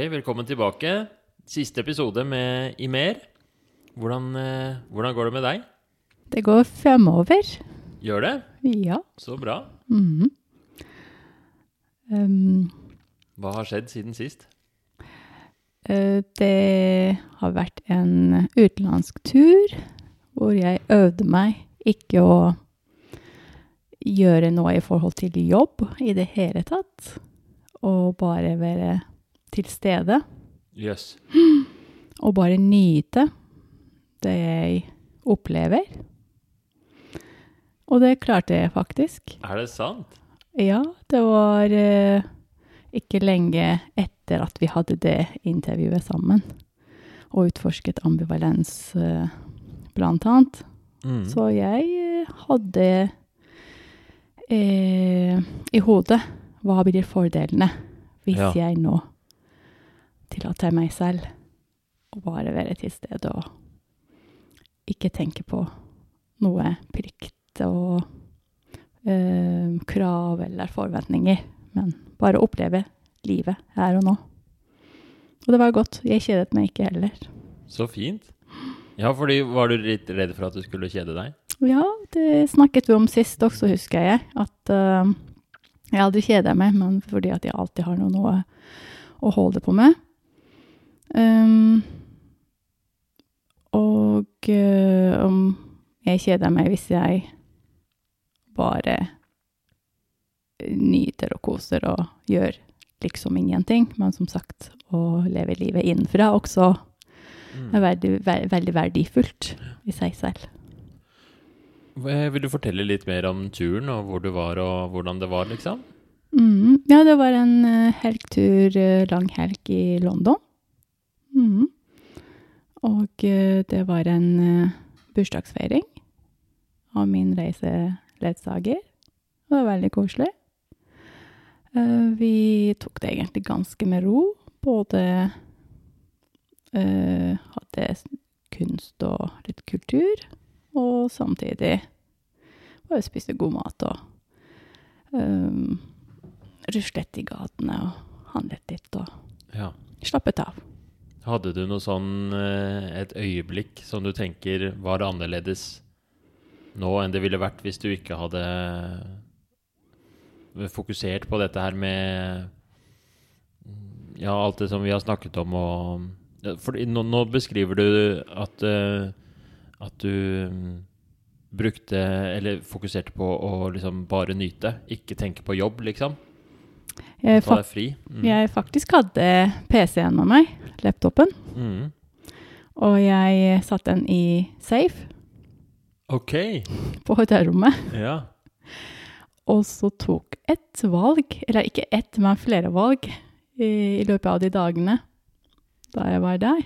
Velkommen tilbake. Siste episode med Imer. Hvordan, eh, hvordan går det med deg? Det går fremover. Gjør det? Ja. Så bra. Mhm. Um, Hva har skjedd siden sist? eh, det har vært en utenlandsk tur hvor jeg øvde meg ikke å gjøre noe i forhold til jobb i det hele tatt, og bare være til stede. Yes. Og bare nyte det jeg opplever. Og det klarte jeg faktisk. Er det sant? Ja, det var eh, ikke lenge etter at vi hadde det intervjuet sammen, og utforsket ambivalens eh, blant annet. Mm. Så jeg eh, hadde eh, i hodet hva blir fordelene hvis Ja. jeg nå tillater meg selv å bare være til stede og ikke tenke på noe plikt og øh, krav eller forventninger, men bare oppleve livet her og nå. Og det var godt. Jeg kjedet meg ikke heller. Så fint. Ja, fordi var du litt redd for at du skulle kjede deg? Ja, det snakket vi om sist også, husker jeg. At eh, jeg aldri kjeder meg, men fordi at jeg alltid har noe, noe å holde på med. Um, og eh, om jeg kjeder meg hvis jeg bare nyter og koser og gjør liksom ingenting. Men som sagt, å leve livet innenfra også Mm. er veldig, ve veldig verdifullt i seg selv. Eh, Vil du fortelle litt mer om turen, og hvor du var, og hvordan det var, liksom? Mm, ja, det var en uh, helgtur, uh, lang helg i London. Mm. Og eh, det var en uh, bursdagsfeiring av min reiseledsager. Det var veldig koselig. Eh, vi tok det egentlig ganske med ro. Både eh, hadde kunst og litt kultur, og samtidig bare spiste god mat og um, ruslet i gatene og handlet litt og Ja. slappet av. Hadde du noe sånn eh, et øyeblikk som du tenker var annerledes nå enn det ville vært hvis du ikke hadde fokusert på dette her med mm, Ja, alt det som vi har snakket om og For nå, nå beskriver du at eh, at du mm, brukte Eller fokuserte på å liksom bare nyte, ikke tenke på jobb, liksom. Jeg, fri. Mm. jeg faktisk hadde PC-en med meg, laptopen, Mm. og jeg satte den i safe OK. på hotellrommet. Ja. Og så tok ett valg, eller ikke ett, men flere valg, i, i løpet av de dagene da jeg var der.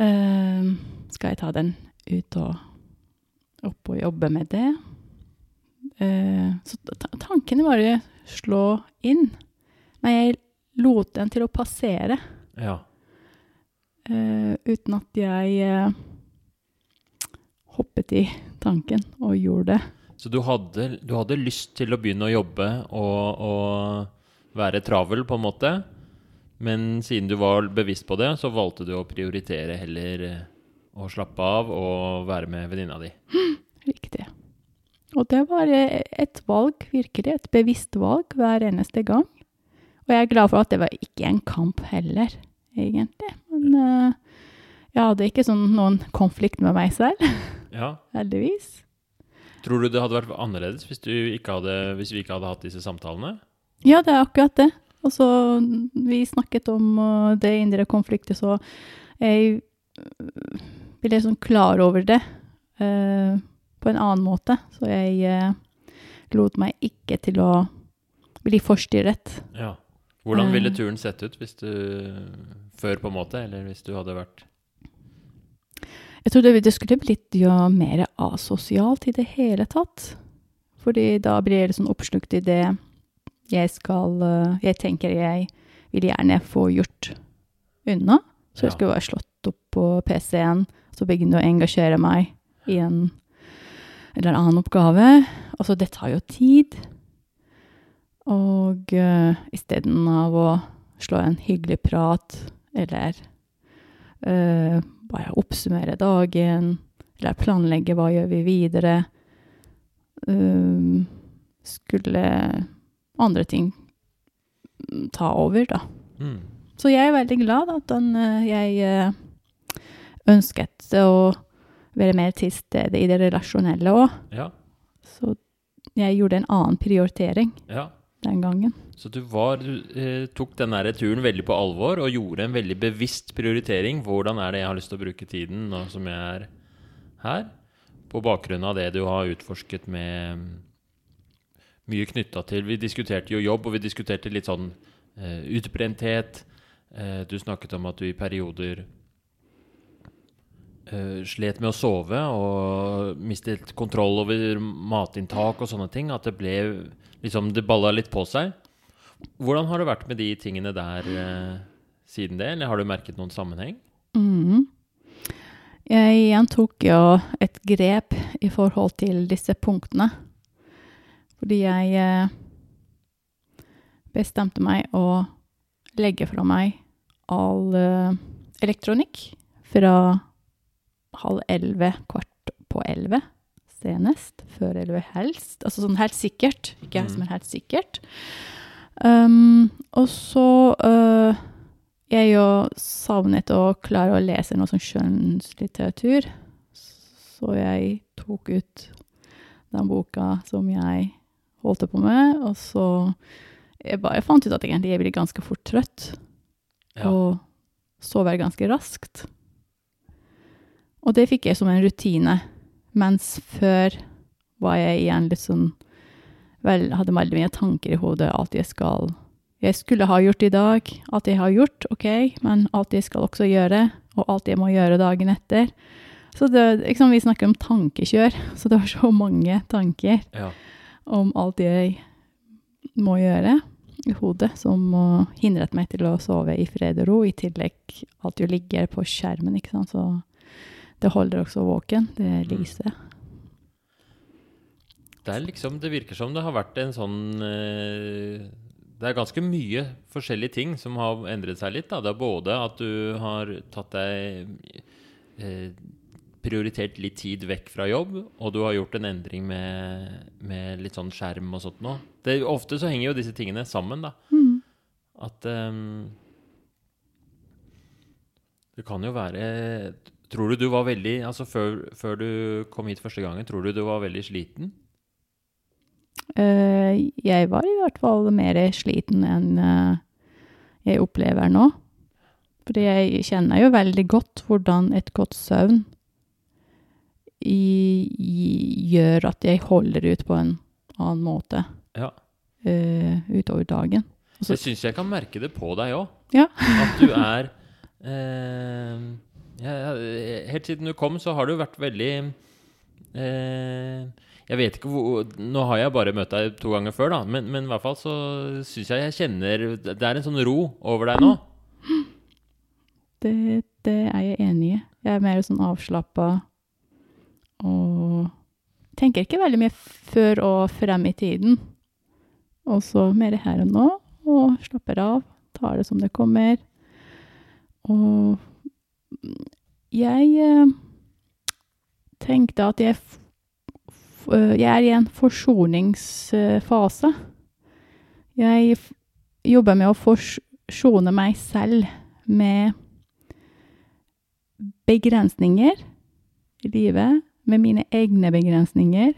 Uh, skal jeg ta den ut og opp og jobbe med det? Uh, så ta tankene bare slå inn. Men jeg lot den til å passere, ja. Uh, uten at jeg uh, hoppet i tanken og gjorde det. Så du hadde, du hadde lyst til å begynne å jobbe og, og være travel, på en måte. Men siden du var bevisst på det, så valgte du å prioritere heller eh, å slappe av og være med venninna di. Og det var eh, et valg, virkelig. Et bevisst valg hver eneste gang. Og jeg er glad for at det var ikke en kamp heller, egentlig. Men uh, jeg hadde ikke sånn noen konflikt med meg selv, Ja. heldigvis. Tror du det hadde vært annerledes hvis, hadde, hvis vi ikke hadde hatt disse samtalene? Ja, det er akkurat det. Og så vi snakket om uh, det indre konfliktet, så jeg ble sånn klar over det eh, på en annen måte. Så jeg eh, lot meg ikke til å bli forstyrret. Ja. Hvordan ville Eh. turen sett ut hvis du Før, på en måte, eller hvis du hadde vært Jeg trodde det skulle blitt jo mer asosialt i det hele tatt. Fordi da blir jeg litt sånn oppslukt i det jeg skal eh, Jeg tenker jeg vil gjerne få gjort unna. Så jeg skulle være slått opp på PC-en, så begynne å engasjere meg i en eller annen oppgave. Altså, det tar jo tid. Og uh, isteden av å slå en hyggelig prat, eller uh, bare oppsummere dagen, eller planlegge hva gjør vi videre. uh, skulle andre ting ta over, da. Mm. Så jeg er veldig glad at den, eh, jeg eh, ønsket å være mer til stede i det relasjonelle òg. Ja. Så jeg gjorde en annen prioritering ja. den gangen. Så du, var, du eh, tok denne turen veldig på alvor og gjorde en veldig bevisst prioritering. Hvordan er det jeg har lyst til å bruke tiden nå som jeg er her? På bakgrunn av det du har utforsket med mm, mye knytta til Vi diskuterte jo jobb, og vi diskuterte litt sånn eh, utbrenthet. Eh, du snakket om at du i perioder eh, slet med å sove og mistet kontroll over matinntak og sånne ting. At det ble liksom Det balla litt på seg. Hvordan har det vært med de tingene der uh, siden det, eller har du merket noen sammenheng? Mm. Jeg igjen tok jo et grep i forhold til disse punktene. Fordi jeg eh, bestemte meg å legge fra meg all elektronikk fra halv elleve, kvart på elleve senest. Før elleve helst. Altså sånn helt sikkert. Ikke Mhm. som er helt sikkert. Um, og så uh, Jeg jo savnet å klare å lese noe sånn skjønnslitteratur. Så jeg tok ut den boka som jeg holdt på med, og så jeg, bare, jeg fant ut at egentlig jeg ble ganske fort trøtt, Ja. og sover ganske raskt. Og det fikk jeg som en rutine, mens før var jeg igjen litt sånn Vel, hadde veldig mye tanker i hodet, alt jeg skal Jeg skulle ha gjort i dag, alt jeg har gjort, OK, men alt jeg skal også gjøre, og alt jeg må gjøre dagen etter. Så det, liksom, vi snakker om tankekjør, så det var så mange tanker ja. om alt jeg må gjøre i hodet, som hindret meg til å sove i fred og ro. I tillegg alt jo ligger på skjermen, ikke sant, så det holder også våken, det lyset. Det er liksom Det virker som det har vært en sånn eh, Det er ganske mye forskjellige ting som har endret seg litt. Da. Det er både at du har tatt deg eh, Prioritert litt tid vekk fra jobb, og du har gjort en endring med, med litt sånn skjerm og sånt nå. Det, ofte så henger jo disse tingene sammen, da. Mm. At um, Det kan jo være Tror du du var veldig Altså før, før du kom hit første gangen, tror du du var veldig sliten? Eh, jeg var i hvert fall mer sliten enn eh, jeg opplever nå. Fordi jeg kjenner jo veldig godt hvordan et godt søvn gjør at jeg holder ut på en annen måte Ja. eh, utover dagen. Også, Jeg syns jeg kan merke det på deg òg. Ja. At du er eh, ja, ja, Helt siden du kom, så har du vært veldig eh, Jeg vet ikke hvor Nå har jeg bare møtt deg to ganger før, da, men, men i hvert fall så syns jeg jeg kjenner Det er en sånn ro over deg nå. Det, det er jeg enig i. Jeg er mer sånn avslappa og tenker ikke veldig mye før og frem i tiden. Og så mer her og nå, og slapper av. Tar det som det kommer. Og jeg eh, tenkte at jeg, f jeg er i en forsoningsfase. Jeg jobber med å forsone meg selv med begrensninger i livet, med mine egne begrensninger.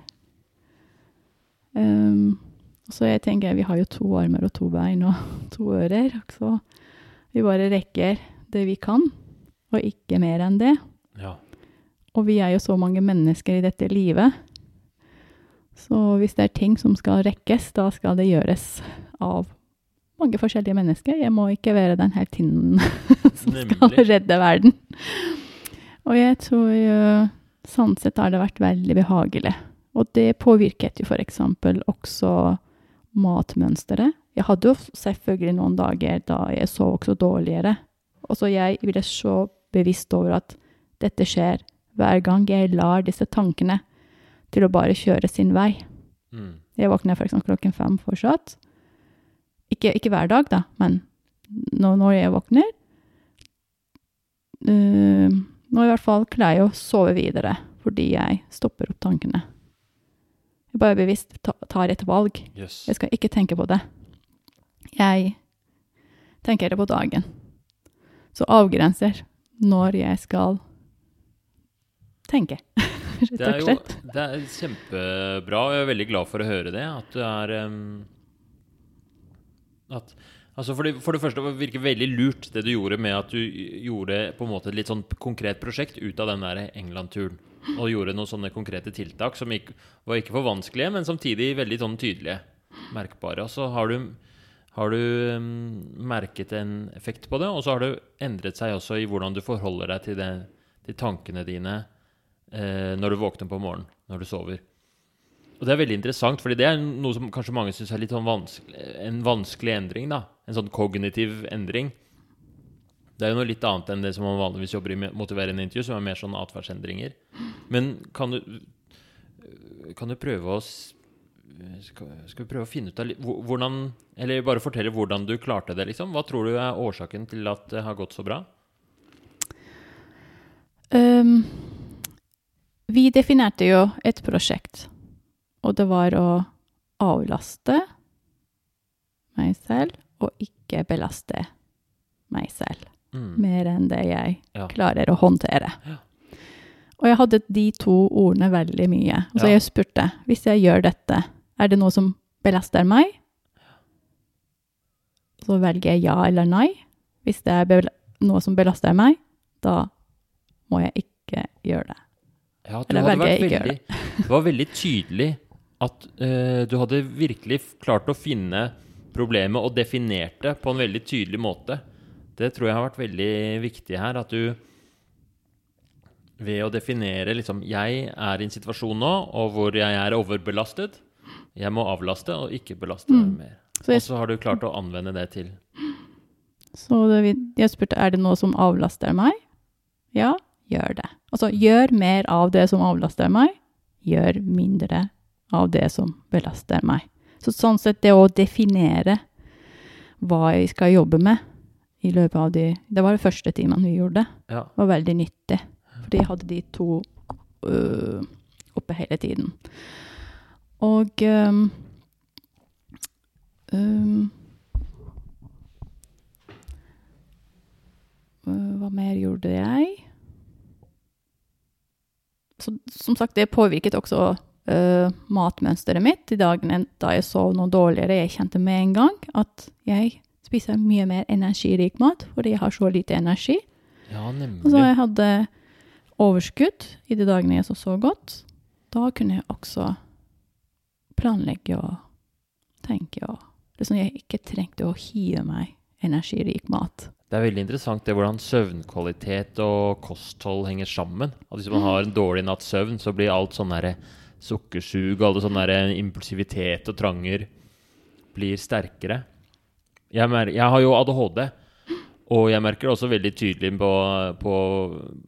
Um, så jeg tenker vi har jo to armer og to bein og to ører, så vi bare rekker det vi kan, og ikke mer enn det. Ja. Og vi er jo så mange mennesker i dette livet. Så hvis det er ting som skal rekkes, da skal det gjøres av mange forskjellige mennesker. Jeg må ikke være den heltinnen som skal redde verden. Og jeg tror jo sånn sett har det vært veldig behagelig. Og det påvirket jo eksempel også matmønsteret. Jeg hadde jo selvfølgelig noen dager da jeg så også dårligere. Og så jeg ble så bevisst over at dette skjer hver gang jeg lar disse tankene til å bare kjøre sin vei. Mm. Jeg våkner eksempel klokken fem fortsatt. Ikke, ikke hver dag, da, men når, når jeg våkner uh, Nå i hvert fall klarer jeg å sove videre fordi jeg stopper opp tankene. Jeg bare bevisst tar et valg. Yes. Jeg skal ikke tenke på det. Jeg tenker det på dagen. Så avgrenser når jeg skal tenke, Det er jo det er kjempebra, og jeg er veldig glad for å høre det. At du er um, at, altså for, det, for det første det virker veldig lurt det du gjorde med at du gjorde på en måte et litt sånn konkret prosjekt ut av den der England-turen. Og gjorde noen sånne konkrete tiltak som ikke, var ikke for vanskelige, men samtidig veldig sånn tydelige. Merkbare. Og så har du, har du merket en effekt på det, og så har det endret seg også i hvordan du forholder deg til, det, til tankene dine eh, når du våkner på morgenen, når du sover. Og det er veldig interessant, fordi det er noe som kanskje mange syns er litt sånn vanskelig, en vanskelig endring. da, En sånn kognitiv endring. Det er jo noe litt annet enn det som man vanligvis jobber i motiverende intervju, som er mer sånn atferdsendringer. Men kan du, kan du prøve å skal, skal vi prøve å finne ut av hvordan Eller bare fortelle hvordan du klarte det, liksom? Hva tror du er årsaken til at det har gått så bra? Um, vi definerte jo et prosjekt, og det var å avlaste meg selv og ikke belaste meg selv Mm. mer enn det jeg Ja. klarer å håndtere. Ja. Og jeg hadde de to ordene veldig mye. Og så Ja. jeg spurte hvis jeg gjør dette, er det noe som belaster meg? Så velger jeg ja eller nei. Hvis det er noe som belaster meg, da må jeg ikke gjøre det. Ja, du hadde vært jeg ikke veldig, det var veldig tydelig at uh, du hadde virkelig klart å finne problemet og definert det på en veldig tydelig måte. Det tror jeg har vært veldig viktig her. At du ved å definere liksom Jeg er i en situasjon nå og hvor jeg er overbelastet. Jeg må avlaste og ikke belaste Mm. mer. Og så har du klart å anvende det til så det, jeg spurte er det noe som avlaster meg. Ja, gjør det. Altså gjør mer av det som avlaster meg. Gjør mindre av det som belaster meg. Så sånn sett det å definere hva jeg skal jobbe med i løpet av de Det var de første timen vi gjorde. Ja. var veldig nyttig. Fordi jeg hadde de to øh, oppe hele tiden. Og um, øh, Hva mer gjorde jeg? Så, som sagt, det påvirket også Uh, matmønsteret mitt de dagene da jeg sov noe dårligere. Jeg kjente med en gang at jeg spiser mye mer energirik mat fordi jeg har så lite energi. ja, Og så jeg hadde overskudd i de dagene jeg så så godt. Da kunne jeg også planlegge og tenke og liksom Jeg ikke trengte å hive meg energirik mat. Det er veldig interessant det hvordan søvnkvalitet og kosthold henger sammen. At Hvis man har en dårlig natts søvn, så blir alt sånn derre sukkersug, alle sånne derre impulsivitet og tranger blir sterkere. Jeg, jeg har jo ADHD, og jeg merker det også veldig tydelig på, på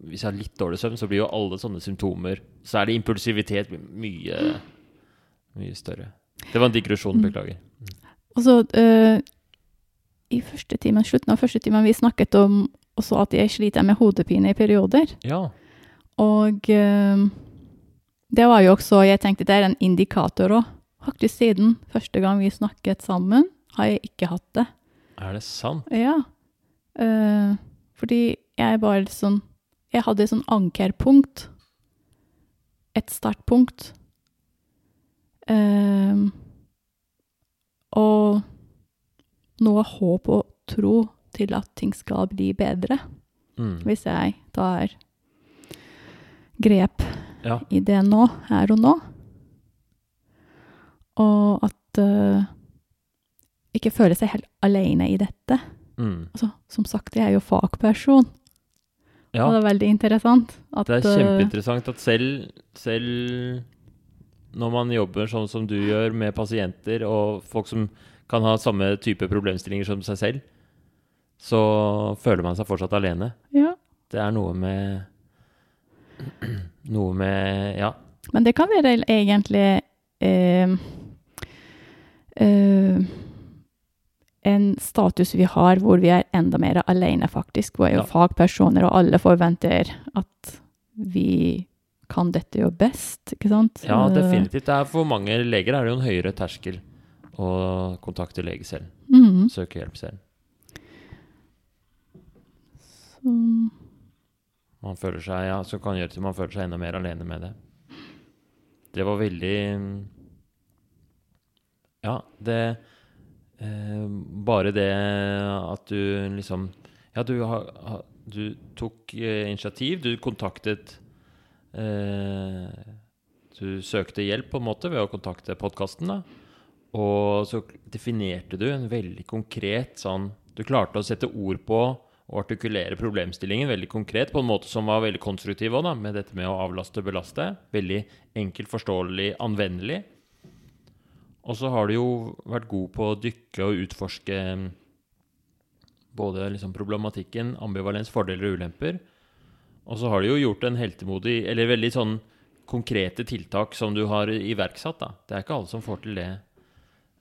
Hvis jeg har litt dårlig søvn, så blir jo alle sånne symptomer Så er det impulsivitet mye, mye større. Det var en digresjon, Mm. beklager. Og så uh, i første timen, slutten av første timen vi snakket om også at jeg sliter med hodepine i perioder. Ja. Og uh, det var jo også Jeg tenkte det er en indikator òg. Faktisk siden første gang vi snakket sammen, har jeg ikke hatt det. Er det sant? Ja. Uh, fordi jeg bare sånn Jeg hadde et sånn ankerpunkt. Et startpunkt. Eh, og noe håp og tro til at ting skal bli bedre, Mm. hvis jeg tar grep Ja. i det nå, her og nå. Og at uh, ikke føle seg helt alene i dette. Mm. Altså, som sagt, jeg er jo fagperson, Ja. og det er veldig interessant at Det er eh, kjempeinteressant at selv, selv når man jobber sånn som du gjør med pasienter og folk som kan ha samme type problemstillinger som seg selv, så føler man seg fortsatt alene. Ja, Det er noe med Noe med Ja. men det kan være egentlig eh, eh, en status vi har hvor vi er enda mer alene, faktisk. Hvor er jo Ja. fagpersoner, og alle forventer at vi kan dette jo best, ikke sant? Ja, Eh, definitivt. Det er For mange leger er det jo en høyere terskel å kontakte lege selv. Mm. Søke hjelp selv. Så, Man føler seg, ja, så kan gjøre til man føler seg enda mer alene med det. Det var veldig Ja, det eh, Bare det at du liksom Ja, du, har, du tok eh, initiativ. Du kontaktet Du søkte hjelp på en måte ved å kontakte podkasten. Og så definerte du en veldig konkret sånn Du klarte å sette ord på og artikulere problemstillingen veldig konkret på en måte som var veldig konstruktiv også, med dette med å avlaste og belaste. Veldig enkelt, forståelig, anvendelig. Og så har du jo vært god på å dykke og utforske mm, både liksom problematikken, ambivalens, fordeler og ulemper. Og så har du jo gjort en heltemodig, eller veldig sånn konkrete tiltak som du har iverksatt. da. Det er ikke alle som får til det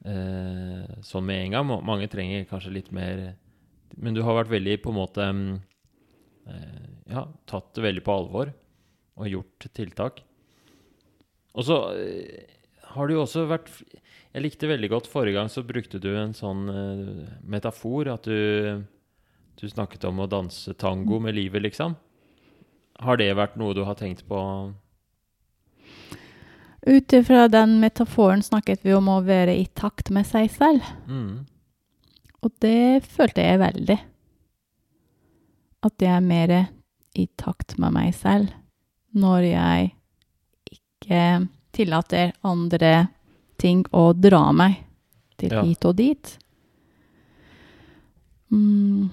eh, sånn med en gang. Mange trenger kanskje litt mer Men du har vært veldig på en måte eh, Ja, tatt det veldig på alvor og gjort tiltak. Og så eh, har du jo også vært Jeg likte veldig godt forrige gang så brukte du en sånn eh, metafor at du du snakket om å danse tango med livet, liksom. Har det vært noe du har tenkt på? Ut ifra den metaforen snakket vi om å være i takt med seg selv. Mm. Og det følte jeg veldig. At jeg er mer i takt med meg selv når jeg ikke tillater andre ting å dra meg til Ja. hit og dit. Mm.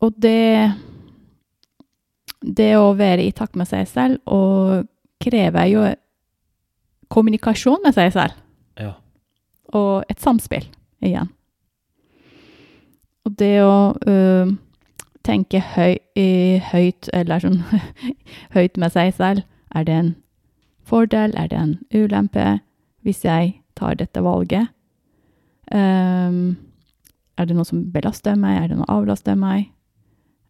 Og det Det å være i takt med seg selv og krever jo kommunikasjon med seg selv Ja. og et samspill igjen. Og det å uh, tenke høy, i, høyt, eller sånn høyt med seg selv, er det en fordel, er det en ulempe hvis jeg tar dette valget? Um, er det noe som belaster meg, er det noe avlaster meg?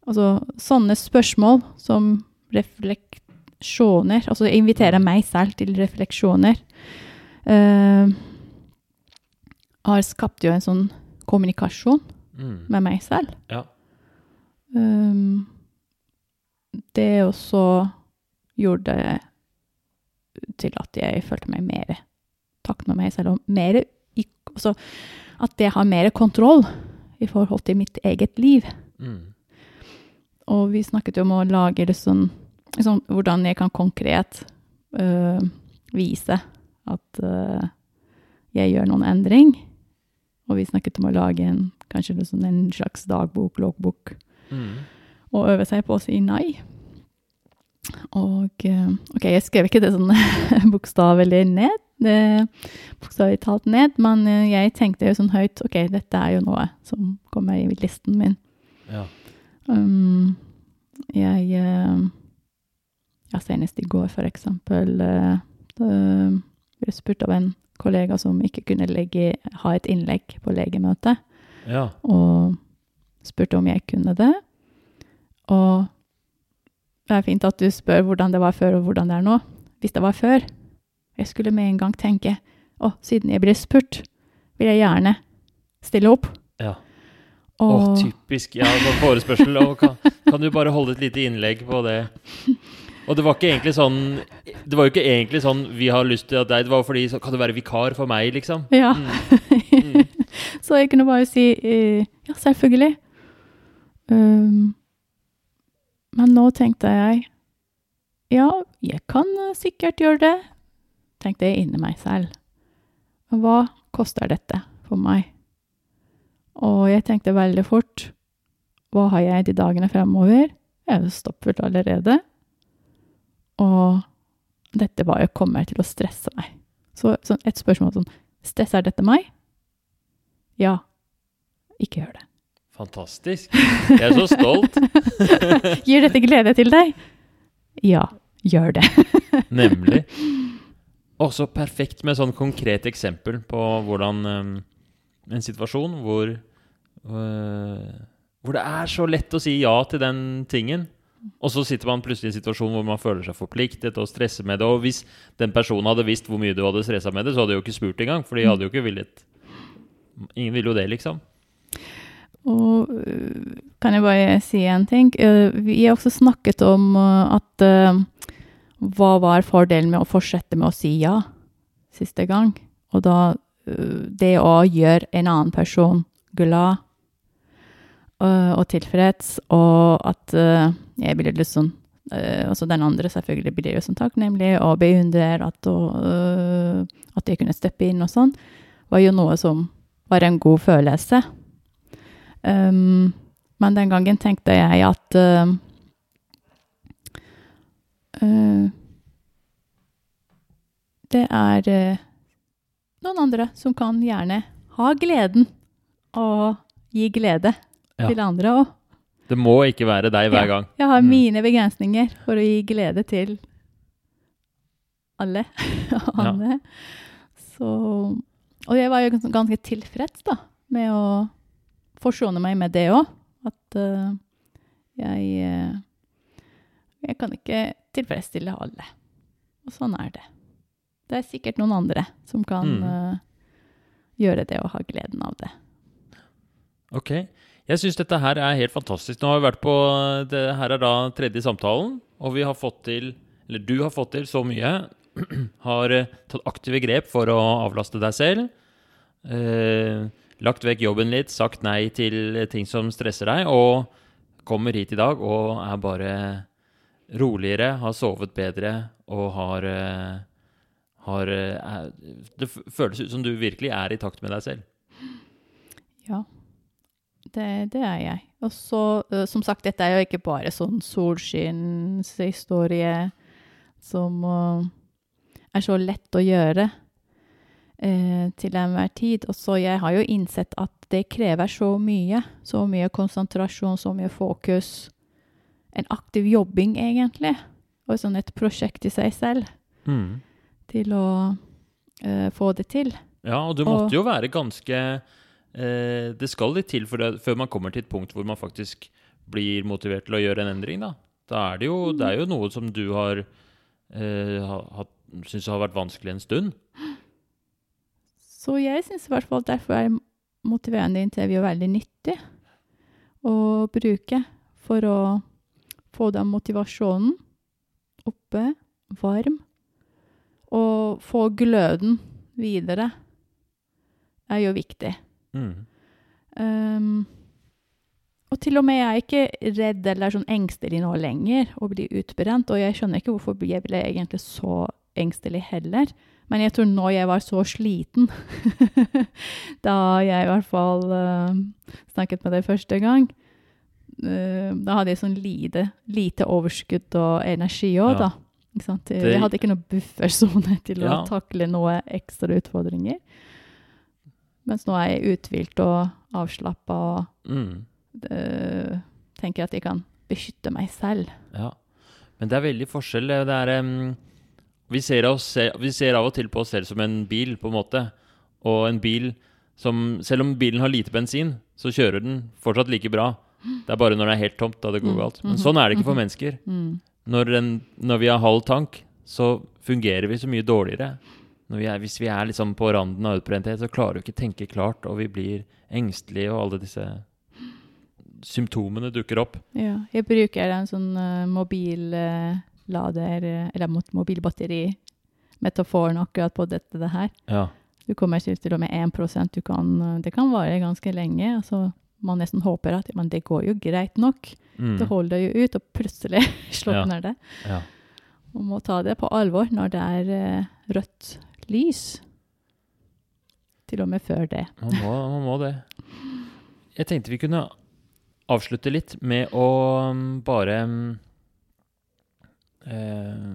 Altså sånne spørsmål som refleksjoner, altså inviterer meg selv til refleksjoner, Uh, har skapt jo en sånn kommunikasjon Mm. med meg selv. Ja. Um, det også gjorde det til at jeg følte meg mer takknemlig med meg selv, og mer altså, at jeg har mer kontroll i forhold til mitt eget liv. Mm. Og vi snakket jo om å lage det sånn, liksom, hvordan jeg kan konkret øh, vise at øh, jeg gjør noen endring. Og vi snakket om å lage en, kanskje det sånn en slags dagbok, logbok, Mm. og øve seg på å si nei. Og øh, ok, jeg skrev ikke det sånn bokstavelig ned, det- bokstavelig talt ned, men øh, jeg tenkte jo sånn høyt, ok, dette er jo noe som kommer i listen min. Ja. Um, jeg eh, Ja, senest i går, for eksempel, eh, da ble jeg spurt av en kollega som ikke kunne legge, ha et innlegg på legemøtet, ja. og spurte om jeg kunne det. Og det er fint at du spør hvordan det var før, og hvordan det er nå. Hvis det var før, jeg skulle med en gang tenke å, siden jeg ble spurt, vil jeg gjerne stille opp. Ja. Å, oh, typisk. Ja, sånn forespørsel. Og kan, kan du bare holde et lite innlegg på det? Og det var ikke egentlig sånn Det var jo ikke egentlig sånn vi har lyst til at deg Det var fordi så, Kan du være vikar for meg, liksom? Ja. Mm. Mm. Så jeg kunne bare si eh, ja, selvfølgelig. Um, men nå tenkte jeg ja, jeg kan sikkert gjøre det, tenkte jeg inni meg selv. Hva koster dette for meg? Og jeg tenkte veldig fort hva har jeg de dagene fremover? Jeg er jo stappfull allerede. Og dette var jo kommer til å stresse meg. Så sånn, et spørsmål sånn Stresser dette meg? Ja. Ikke gjør det. Fantastisk. Jeg er så stolt. Gir dette glede til deg? Ja, gjør det. Nemlig. Og så perfekt med sånn konkret eksempel på hvordan, um, en situasjon hvor øh, Hvor det er så lett å si ja til den tingen. Og så sitter man plutselig i en situasjon hvor man føler seg forpliktet og stresser med det. Og hvis den personen hadde visst hvor mye du hadde stressa med det, så hadde de jo ikke spurt engang. For de hadde jo ikke villet Ingen ville jo det, liksom. Og øh, kan jeg bare si en ting? Øh, Vi har også snakket om at hva var fordelen med å fortsette med å si ja siste gang? Og da det å gjøre en annen person glad øh, og tilfreds, og at øh, jeg blir litt sånn Altså den andre selvfølgelig blir jo sånn takknemlig og beundrer at, og, at jeg kunne steppe inn og sånn, var jo noe som var en god følelse. Um, men den gangen tenkte jeg at uh, uh, Det er uh, noen andre som kan gjerne ha gleden og gi glede Ja. til andre òg. Det må ikke være deg hver gang. Jeg har Mm. mine begrensninger for å gi glede til alle. alle. Så Og jeg var jo ganske tilfreds da, med å forsone meg med det òg. At uh, jeg eh, Jeg kan ikke tilfredsstille alle. Og sånn er det. Det er sikkert noen andre som kan Mm. uh, gjøre det og ha gleden av det. Ok. Jeg syns dette her er helt fantastisk. Nå har vi vært på det Her er da tredje samtalen, og vi har fått til Eller du har fått til så mye. Har eh, tatt aktive grep for å avlaste deg selv. Eh, lagt vekk jobben litt, sagt nei til ting som stresser deg, og kommer hit i dag og er bare roligere, har sovet bedre og har eh, har eh, er, Det føles ut som du virkelig er i takt med deg selv. Ja, det, det er jeg. Og så, eh, som sagt, dette er jo ikke bare sånn solskinnshistorie som eh, er så lett å gjøre eh, til enhver tid. Og så jeg har jo innsett at det krever så mye. Så mye konsentrasjon, så mye fokus. En aktiv jobbing, egentlig. Og sånn et prosjekt i seg selv Mm. Til å eh, få det til. Ja, og du måtte jo være ganske eh, Det skal litt til for det, før man kommer til et punkt hvor man faktisk blir motivert til å gjøre en endring, da. Da er det jo, det er jo noe som du har eh, syns har vært vanskelig en stund. Så jeg syns i hvert fall derfor er motiverende intervju veldig nyttig å bruke for å få den motivasjonen oppe, varm, og få gløden videre er jo viktig. Mm. Um, og til og med jeg er ikke redd eller sånn engstelig nå lenger og blir utbrent. Og jeg skjønner ikke hvorfor jeg ble egentlig så engstelig heller. Men jeg tror nå jeg var så sliten, da jeg i hvert fall uh, snakket med deg første gang, uh, da hadde jeg sånn lite, lite overskudd og energi òg, Ja. da. Ikke? Det- Jeg hadde ikke noen buffersone til Ja. å takle noen ekstra utfordringer. Mens nå er jeg uthvilt og avslappa og Mm. eh, tenker at jeg kan beskytte meg selv. Ja. Men det er veldig forskjell. Det er um, vi, ser oss, vi ser av og til på oss selv som en bil, på en måte. Og en bil som Selv om bilen har lite bensin, så kjører den fortsatt like bra. Det er bare når det er helt tomt, da det går Mm, galt. Men mhm, sånn er det ikke for mhm. mennesker. Mm. Når, en, når vi har halv tank, så fungerer vi så mye dårligere. Vi er, hvis vi er liksom på randen av utbrenthet, så klarer vi ikke tenke klart, og vi blir engstelige, og alle disse symptomene dukker opp. Ja, jeg bruker en sånn uh, mobillader, uh, eller mot mobilbatteri-metaforen akkurat på dette det her. Ja. Du kommer til og med 1% du kan, eh, Det kan vare ganske lenge. altså Man nesten håper at men det går jo greit nok. Mm. Det holder jo ut, og plutselig slukner det. ja. Man må ta det på alvor når det er eh, rødt lys. Til og med før det. Man må, man må det. Jeg tenkte vi kunne avslutte litt med å um, bare um, eh,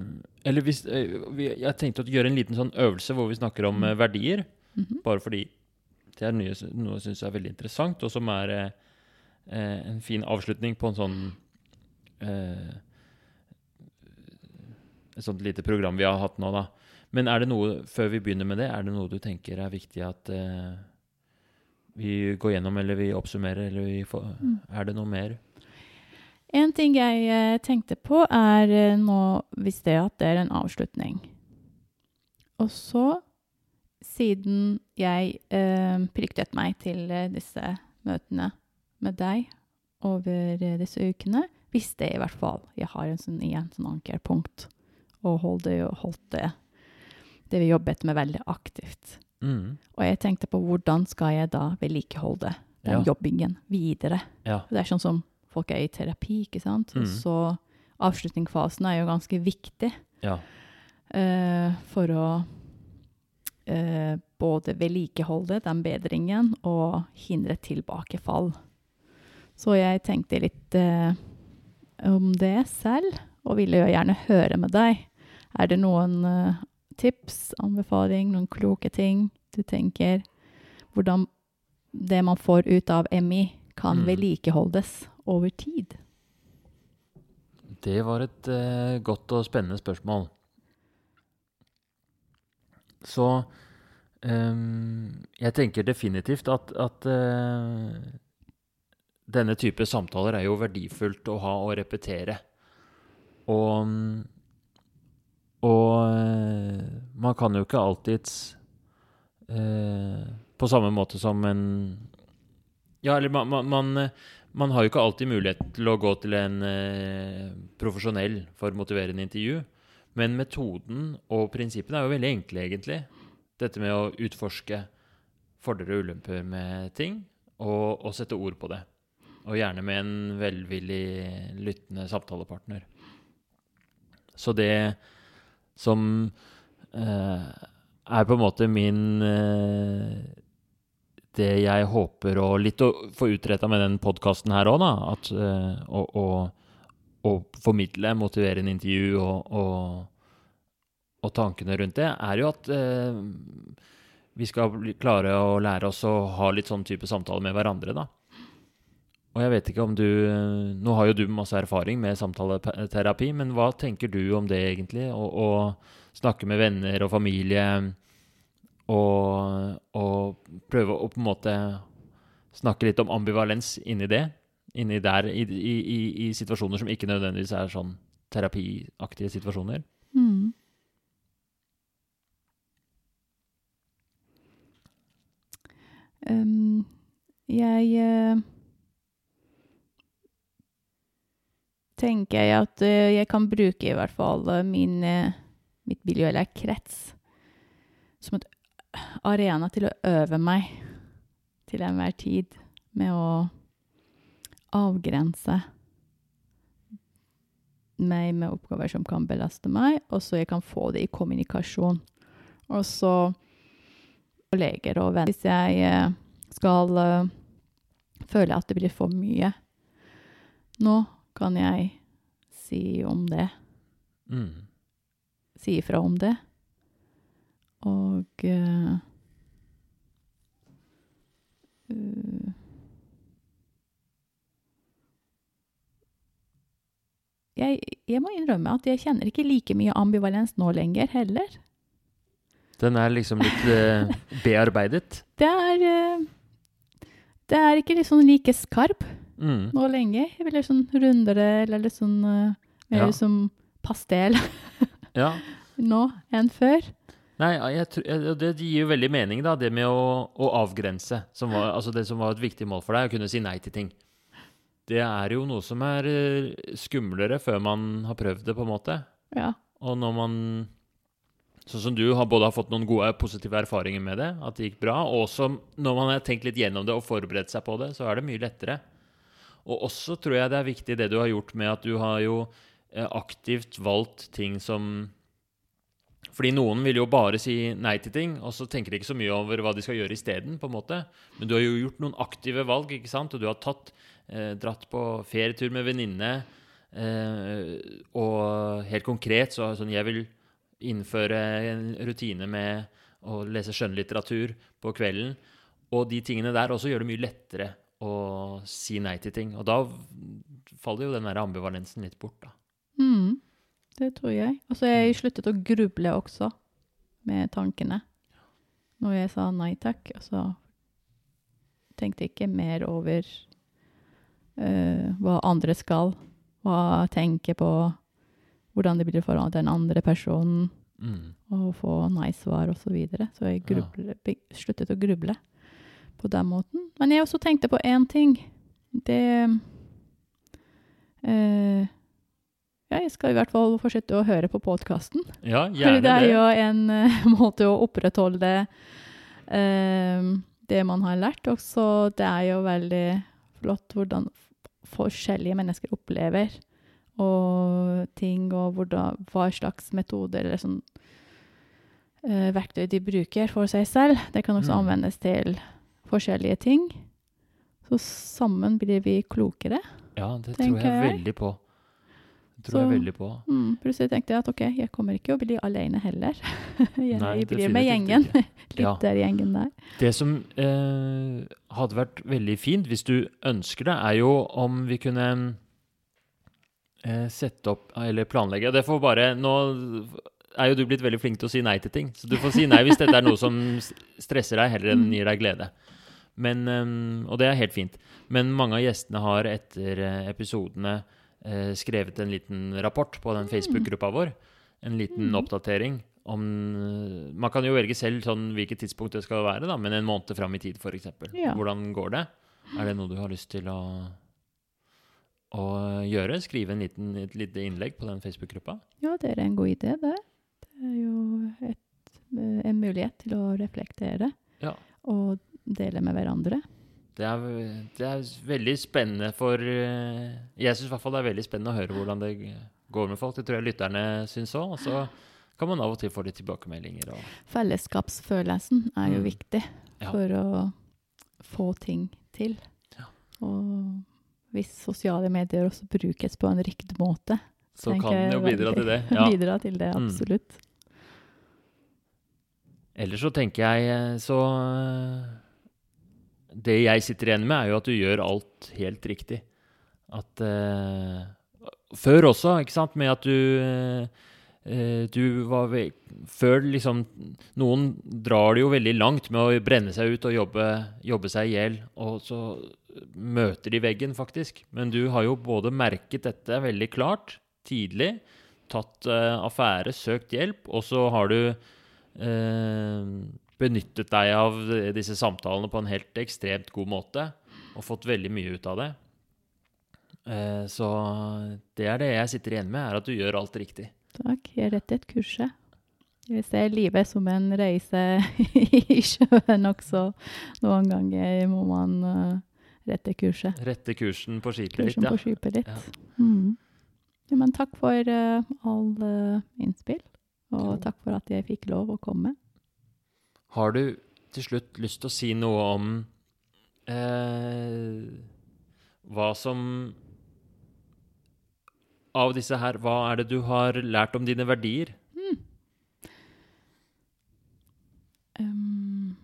Eller hvis eh, Jeg tenkte å gjøre en liten sånn øvelse hvor vi snakker om eh, verdier. -hmm. Bare fordi det er nye, noe jeg syns er veldig interessant, og som er eh, eh, en fin avslutning på en sånn eh, Et sånt lite program vi har hatt nå, da. Men er det noe, før vi begynner med det, er det noe du tenker er viktig at eh, vi går gjennom, eller vi oppsummerer, eller vi får, Mm. Er det noe mer? En ting jeg eh, tenkte på, er eh, nå hvis det at det er en avslutning. Og så, siden jeg eh, pliktet meg til eh, disse møtene med deg over eh, disse ukene, visste jeg i hvert fall jeg har en sånn, igjen sånn ankerpunkt, og holdt det, holdt det, det vi jobbet med veldig aktivt. Mm. Og jeg tenkte på hvordan skal jeg da vedlikeholde den Ja. jobbingen videre. Ja. Det er sånn som folk er i terapi, ikke sant? Mm. Så avslutningsfasen er jo ganske viktig Ja. uh, for å eh, både vedlikeholde den bedringen og hindre tilbakefall. Så jeg tenkte litt eh, om det selv, og ville jo gjerne høre med deg. Er det noen eh, tips, anbefaling, noen kloke ting du tenker hvordan det man får ut av MI, kan Mm. vedlikeholdes over tid? Det var et eh, godt og spennende spørsmål. Så um, jeg tenker definitivt at, at uh, denne type samtaler er jo verdifullt å ha og repetere. Og, og uh, man kan jo ikke alltids uh, På samme måte som en Ja, eller man, man, man man har jo ikke alltid mulighet til å gå til en eh, profesjonell for motiverende intervju. Men metoden og prinsippene er jo veldig enkle, egentlig. Dette med å utforske fordeler og ulemper med ting, og, og sette ord på det. Og gjerne med en velvillig lyttende samtalepartner. Så det som eh, er på en måte min eh, det jeg håper å litt å få utretta med den podkasten her òg, da. At, eh, å, å, å formidle, motivere en intervju og, og, og tankene rundt det, er jo at eh, vi skal klare å lære oss å ha litt sånn type samtaler med hverandre, da. Og jeg vet ikke om du Nå har jo du masse erfaring med samtaleterapi, men hva tenker du om det, egentlig? Å, å snakke med venner og familie og, og prøve å på en måte snakke litt om ambivalens inni det. Inni der, i, i, i, situasjoner som ikke nødvendigvis er sånn terapiaktige situasjoner. Mm. Um, jeg uh, tenker jeg at uh, jeg kan bruke i hvert fall uh, min, mitt miljø krets som et arena til å øve meg til enhver tid med å avgrense meg med oppgaver som kan belaste meg, og så jeg kan få det i kommunikasjon. Og så kolleger og venner. Hvis jeg eh, skal eh, føle at det blir for mye nå, kan jeg si om det. Mm. Si ifra om det. Og jeg, jeg må innrømme at jeg kjenner ikke like mye ambivalens nå lenger heller. Den er liksom litt uh, bearbeidet. Det er uh, Det er ikke liksom like skarp Mm. nå lenger. Jeg vil litt sånn rundere eller litt sånn eh, mer Ja. som pastell Ja. nå enn før. Nei, jeg, det gir jo veldig mening, da, det med å, å avgrense. Som var, altså det som var et viktig mål for deg, å kunne si nei til ting. Det er jo noe som er eh, skumlere før man har prøvd det, på en måte. Ja. Og når man Sånn som du har både har fått noen gode positive erfaringer med det, at det gikk bra, og også når man har tenkt litt gjennom det og forberedt seg på det, så er det mye lettere. Og også tror jeg det er viktig det du har gjort med at du har jo eh, aktivt valgt ting som Fordi noen vil jo bare si nei til ting, og så tenker de ikke så mye over hva de skal gjøre isteden, på en måte. Men du har jo gjort noen aktive valg, ikke sant? Og du har tatt, dratt på ferietur med venninne. Eh, og helt konkret så sånn Jeg vil innføre en rutine med å lese skjønnlitteratur på kvelden. Og de tingene der også gjør det mye lettere å si nei til ting. Og da faller jo den der ambivalensen litt bort, da. Mm, det tror jeg. Og så har jeg sluttet å gruble også med tankene. Når jeg sa nei takk, og så tenkte ikke mer over eh, hva andre skal, hva tenker på, hvordan det blir forhold til den andre personen, Mm. og få nei-svar osv. Så, videre. så jeg Ja. sluttet å gruble på den måten. Men jeg også tenkte på én ting. Det eh, Ja, jeg skal i hvert fall fortsette å høre på podkasten. Ja, gjerne det er det. jo en uh, måte å opprettholde uh, det man har lært. Også det er jo veldig flott hvordan forskjellige mennesker opplever og ting, og hvordan, hva slags metoder eller sånn uh, verktøy de bruker for seg selv. Det kan også Mm. anvendes til forskjellige ting. Så sammen blir vi klokere. Ja, det tror jeg jeg. veldig på. Det så, jeg veldig på. Mm, plutselig tenkte jeg at ok, jeg kommer ikke å bli alene heller. jeg Nei, blir med gjengen. Litt Ja. der gjengen der. Det som eh, hadde vært veldig fint, hvis du ønsker det, er jo om vi kunne eh, sette opp Eller planlegge. Det får bare Nå er jo du blitt veldig flink til å si nei til ting, så du får si nei hvis dette er noe som stresser deg, heller enn Mm. gir deg glede. Men, eh, og det er helt fint. Men mange av gjestene har etter eh, episodene skrevet en liten rapport på den Facebook-gruppa vår. En liten Mm. oppdatering om eh, Man kan jo velge selv sånn hvilket tidspunkt det skal være, da, men en måned fram i tid, f.eks. Ja. Hvordan går det? Er det noe du har lyst til å, å gjøre? Skrive en liten, et lite innlegg på den Facebook-gruppa? Ja, det er en god idé, det. Det er jo et, eh, en mulighet til å reflektere Ja. og dele med hverandre. Det er, det er veldig spennende for eh, Jeg syns i hvert fall det er veldig spennende å høre hvordan det går med folk. Det tror jeg lytterne syns òg. Og så kan man av og til få litt tilbakemeldinger. Fellesskapsfølelsen er jo Mm. viktig Ja. for å få ting til. Ja. Og hvis sosiale medier også brukes på en riktig måte, så kan den jo bidra til det. Ja. bidra til det, Mm. absolutt. Ellers så tenker jeg eh, så Det jeg sitter igjen med, er jo at du gjør alt helt riktig. At eh, Før også, ikke sant, med at du eh, du var Før liksom Noen drar det jo veldig langt med å brenne seg ut og jobbe, jobbe seg i hjel, og så møter de veggen, faktisk. Men du har jo både merket dette veldig klart, tidlig, tatt eh, affære, søkt hjelp, og så har du eh, benyttet deg av disse samtalene på en helt ekstremt god måte, og fått veldig mye ut av det. Eh, så det er det jeg sitter igjen med, er at du gjør alt riktig. Takk. Jeg rettet kurset. Jeg ser livet som en reise i sjøen også. Noen ganger må man eh, rette kurset. Rette kursen på skipet litt, ja. på skipet litt. Ja. Mm. Ja, men takk for uh, all eh, innspill, og takk for at jeg fikk lov å komme. Har du til slutt lyst til å si noe om eh, hva som Av disse her, hva er det du har lært om dine verdier? Um,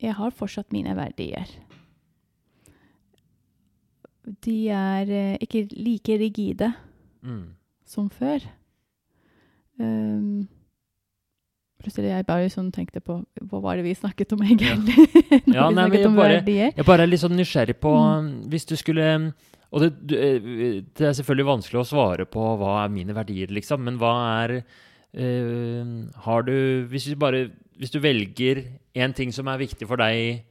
jeg har fortsatt mine verdier. De er eh, ikke like rigide Mm. som før. Um, plutselig jeg bare sånn tenkte på hva var det vi snakket om egentlig? Ja, vi nei, men jeg om bare- verdier. Jeg bare er litt sånn nysgjerrig på Mm. Hvis du skulle Og det, eh, det er selvfølgelig vanskelig å svare på hva er mine verdier, liksom, men hva er eh, Har du Hvis du bare Hvis du velger én ting som er viktig for deg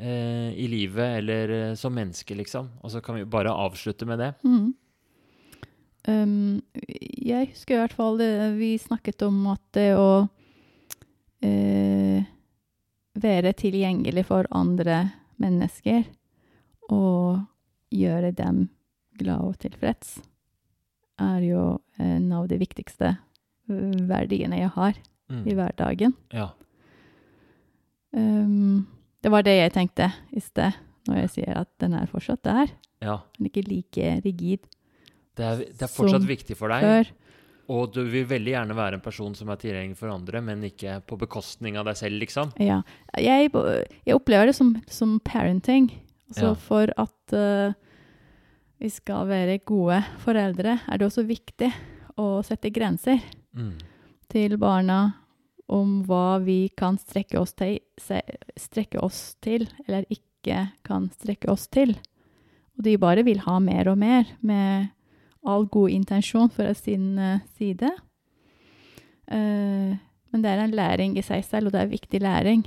eh, i livet eller eh, som menneske, liksom, og så kan vi bare avslutte med det. Mm. Um, jeg husker i hvert fall det, vi snakket om at det å være tilgjengelig for andre mennesker og gjøre dem glad og tilfreds, er jo en av de viktigste eh, verdiene jeg har i Mm. hverdagen. Ja. Um, det var det jeg tenkte i sted, når jeg sier at den er fortsatt der, ja. men ikke like rigid Det er, det er fortsatt viktig for deg, før. Og du vil veldig gjerne være en person som er tilgjengelig for andre, men ikke på bekostning av deg selv, liksom. Ja. Jeg, jeg opplever det som, som parenting. Altså Ja. For at uh, vi skal være gode foreldre, er det også viktig å sette grenser Mm. til barna. om hva vi kan strekke oss til, strekke oss til eller ikke kan strekke oss til. Og de bare vil ha mer og mer, med all god intensjon fra sin side. Eh, men det er en læring i seg selv, og det er viktig læring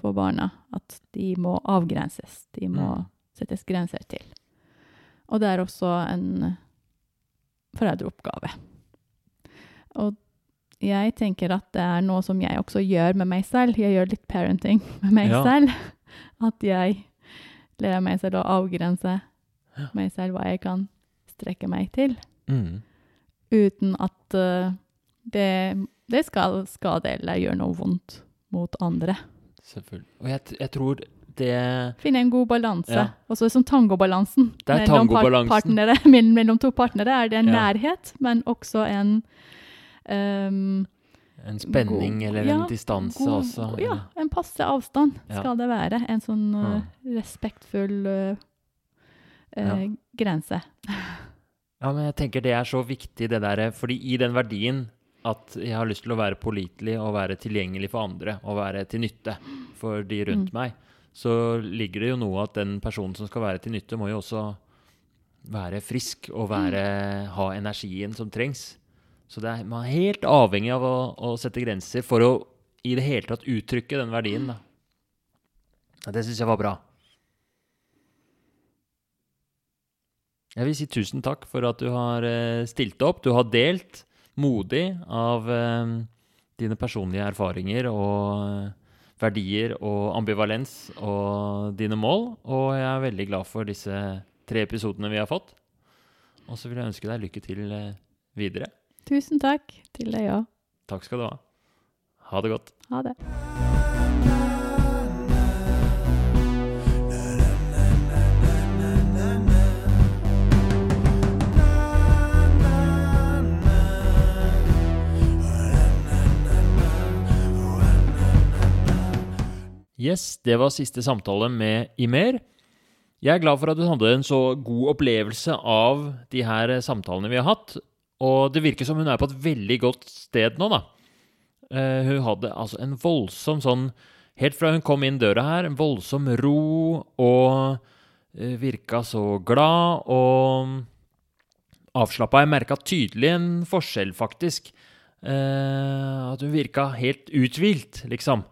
for barna. At de må avgrenses. De må Mm. settes grenser til. Og det er også en foreldreoppgave. Og jeg tenker at det er noe som jeg også gjør med meg selv. Jeg gjør litt parenting med meg Ja. selv. At jeg lærer meg selv å avgrense Ja. meg selv hva jeg kan strekke meg til. Mm. Uten at uh, det, det skal skade eller gjøre noe vondt mot andre. Selvfølgelig. Og jeg, jeg tror det Finne en god balanse. Ja. Og så som tangobalansen. Det er tangobalansen. partnere, mellom, to partnere er det en Ja. nærhet, men også en um, En spenning God- eller ja, en distanse god- også. Ja, en passe avstand Ja. skal det være. En sånn uh, respektfull uh, grense. Ja, men jeg tenker det er så viktig, det derre Fordi i den verdien at jeg har lyst til å være pålitelig og være tilgjengelig for andre og være til nytte for de rundt Mm. meg, så ligger det jo noe at den personen som skal være til nytte, må jo også være frisk og være, ha energien som trengs. Så det er, man er helt avhengig av å, å sette grenser for å i det hele tatt uttrykke den verdien. Da. Det syns jeg var bra. Jeg vil si tusen takk for at du har eh, stilt opp. Du har delt modig av eh, dine personlige erfaringer og eh, verdier og ambivalens og dine mål. Og jeg er veldig glad for disse tre episodene vi har fått. Og så vil jeg ønske deg lykke til videre. Tusen takk til deg òg. Takk skal du ha. Ha det godt. Ha det. Yes, det var siste samtale med Imer. Jeg er glad for at du hadde en så god opplevelse av de her eh, samtalene vi har hatt. Og det virker som hun er på et veldig godt sted nå, da. Eh, hun hadde altså en voldsom sånn Helt fra hun kom inn døra her, en voldsom ro og uh, virka så glad og avslappa. Jeg merka tydelig en forskjell, faktisk. Eh, at hun virka helt uthvilt, liksom.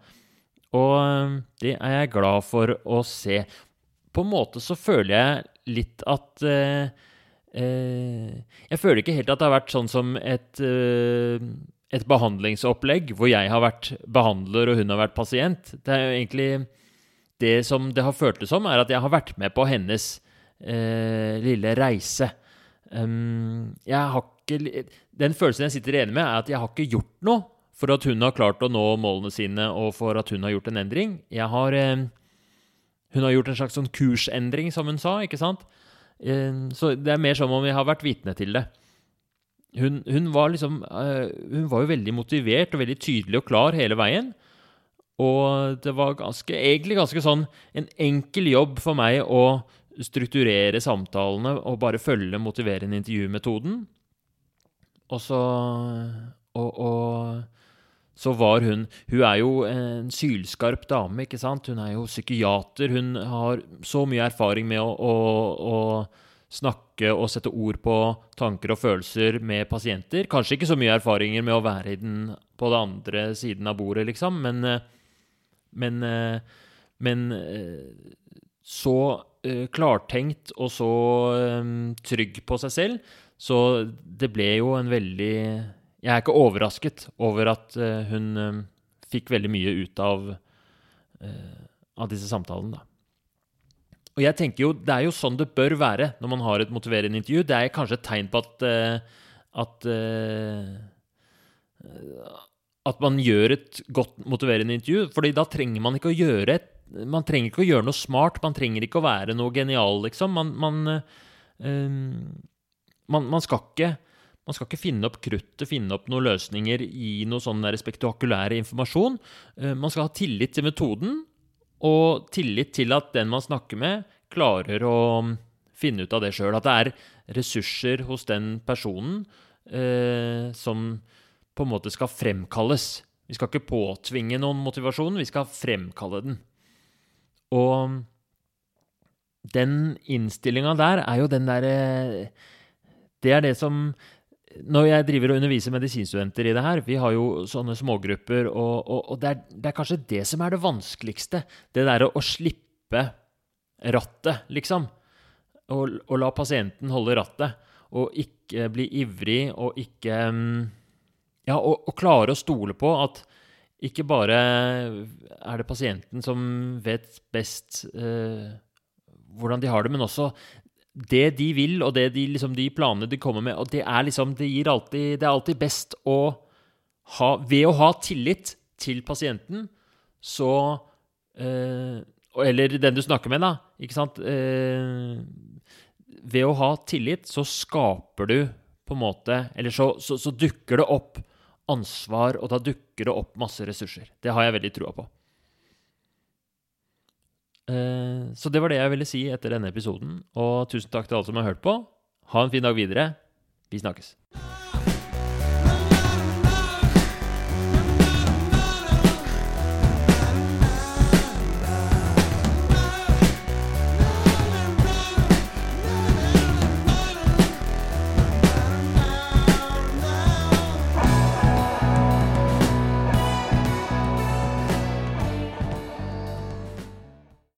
Og eh, det er jeg glad for å se. På en måte så føler jeg litt at eh, eh, Jeg føler ikke helt at det har vært sånn som et, eh, et behandlingsopplegg hvor jeg har vært behandler og hun har vært pasient. Det er jo egentlig Det som det har føltes som, er at jeg har vært med på hennes eh, lille reise. Um, jeg har ikke Den følelsen jeg sitter igjen med, er at jeg har ikke gjort noe for at hun har klart å nå målene sine, og for at hun har gjort en endring. Jeg har eh, Hun har gjort en slags sånn kursendring, som hun sa, ikke sant? Eh, så det er mer som om jeg har vært vitne til det. Hun, hun var liksom eh, Hun var jo veldig motivert og veldig tydelig og klar hele veien. Og det var ganske, egentlig ganske sånn en enkel jobb for meg å strukturere samtalene og bare følge motiverende intervjumetoden. Og så og, og så var hun Hun er jo en sylskarp dame, ikke sant? Hun er jo psykiater. Hun har så mye erfaring med å, å, å snakke og sette ord på tanker og følelser med pasienter. Kanskje ikke så mye erfaringer med å være i den, på den andre siden av bordet, liksom, men eh, Men, eh, men eh, så klartenkt og så trygg på seg selv, så det ble jo en veldig Jeg er ikke overrasket over at eh, hun eh, fikk veldig mye ut av, eh, av disse samtalene, da. Og jeg tenker jo, Det er jo sånn det bør være når man har et motiverende intervju. Det er kanskje et tegn på at, at at man gjør et godt motiverende intervju. fordi da trenger man ikke å gjøre et, man trenger ikke å gjøre noe smart. Man trenger ikke å være noe genial, liksom. Man, man, eh, man, man, skal ikke, man skal ikke finne opp kruttet, finne opp noen løsninger i noe sånn der spektakulær informasjon. Eh, man skal ha tillit til metoden, og tillit til at den man snakker med, klarer å finne ut av det sjøl. At det er ressurser hos den personen eh, som på en måte skal fremkalles Vi skal ikke påtvinge noen motivasjon, vi skal fremkalle den. Og den innstillinga der er jo den derre Det er det som Når jeg driver og underviser medisinstudenter i det her, vi har jo sånne smågrupper, og, og, og det, er, det, er, kanskje det som er det vanskeligste. Det derre å slippe rattet, liksom. Og, og la pasienten holde rattet. Og ikke bli ivrig, og ikke mm, Ja, og, og klare å stole på at ikke bare er det pasienten som vet best eh, hvordan de har det, men også det de vil, og det de, liksom, de planene de kommer med. og Det er liksom, det, alltid, det er alltid best å ha Ved å ha tillit til pasienten, så eh, Eller den du snakker med, da. Ikke sant? Eh, ved å ha tillit, så skaper du på en måte Eller så, så, så dukker det opp ansvar, og da dukker det opp masse ressurser. Det har jeg veldig trua på. Eh, så det var det jeg ville si etter denne episoden. Og tusen takk til alle som har hørt på. Ha en fin dag videre. Vi snakkes.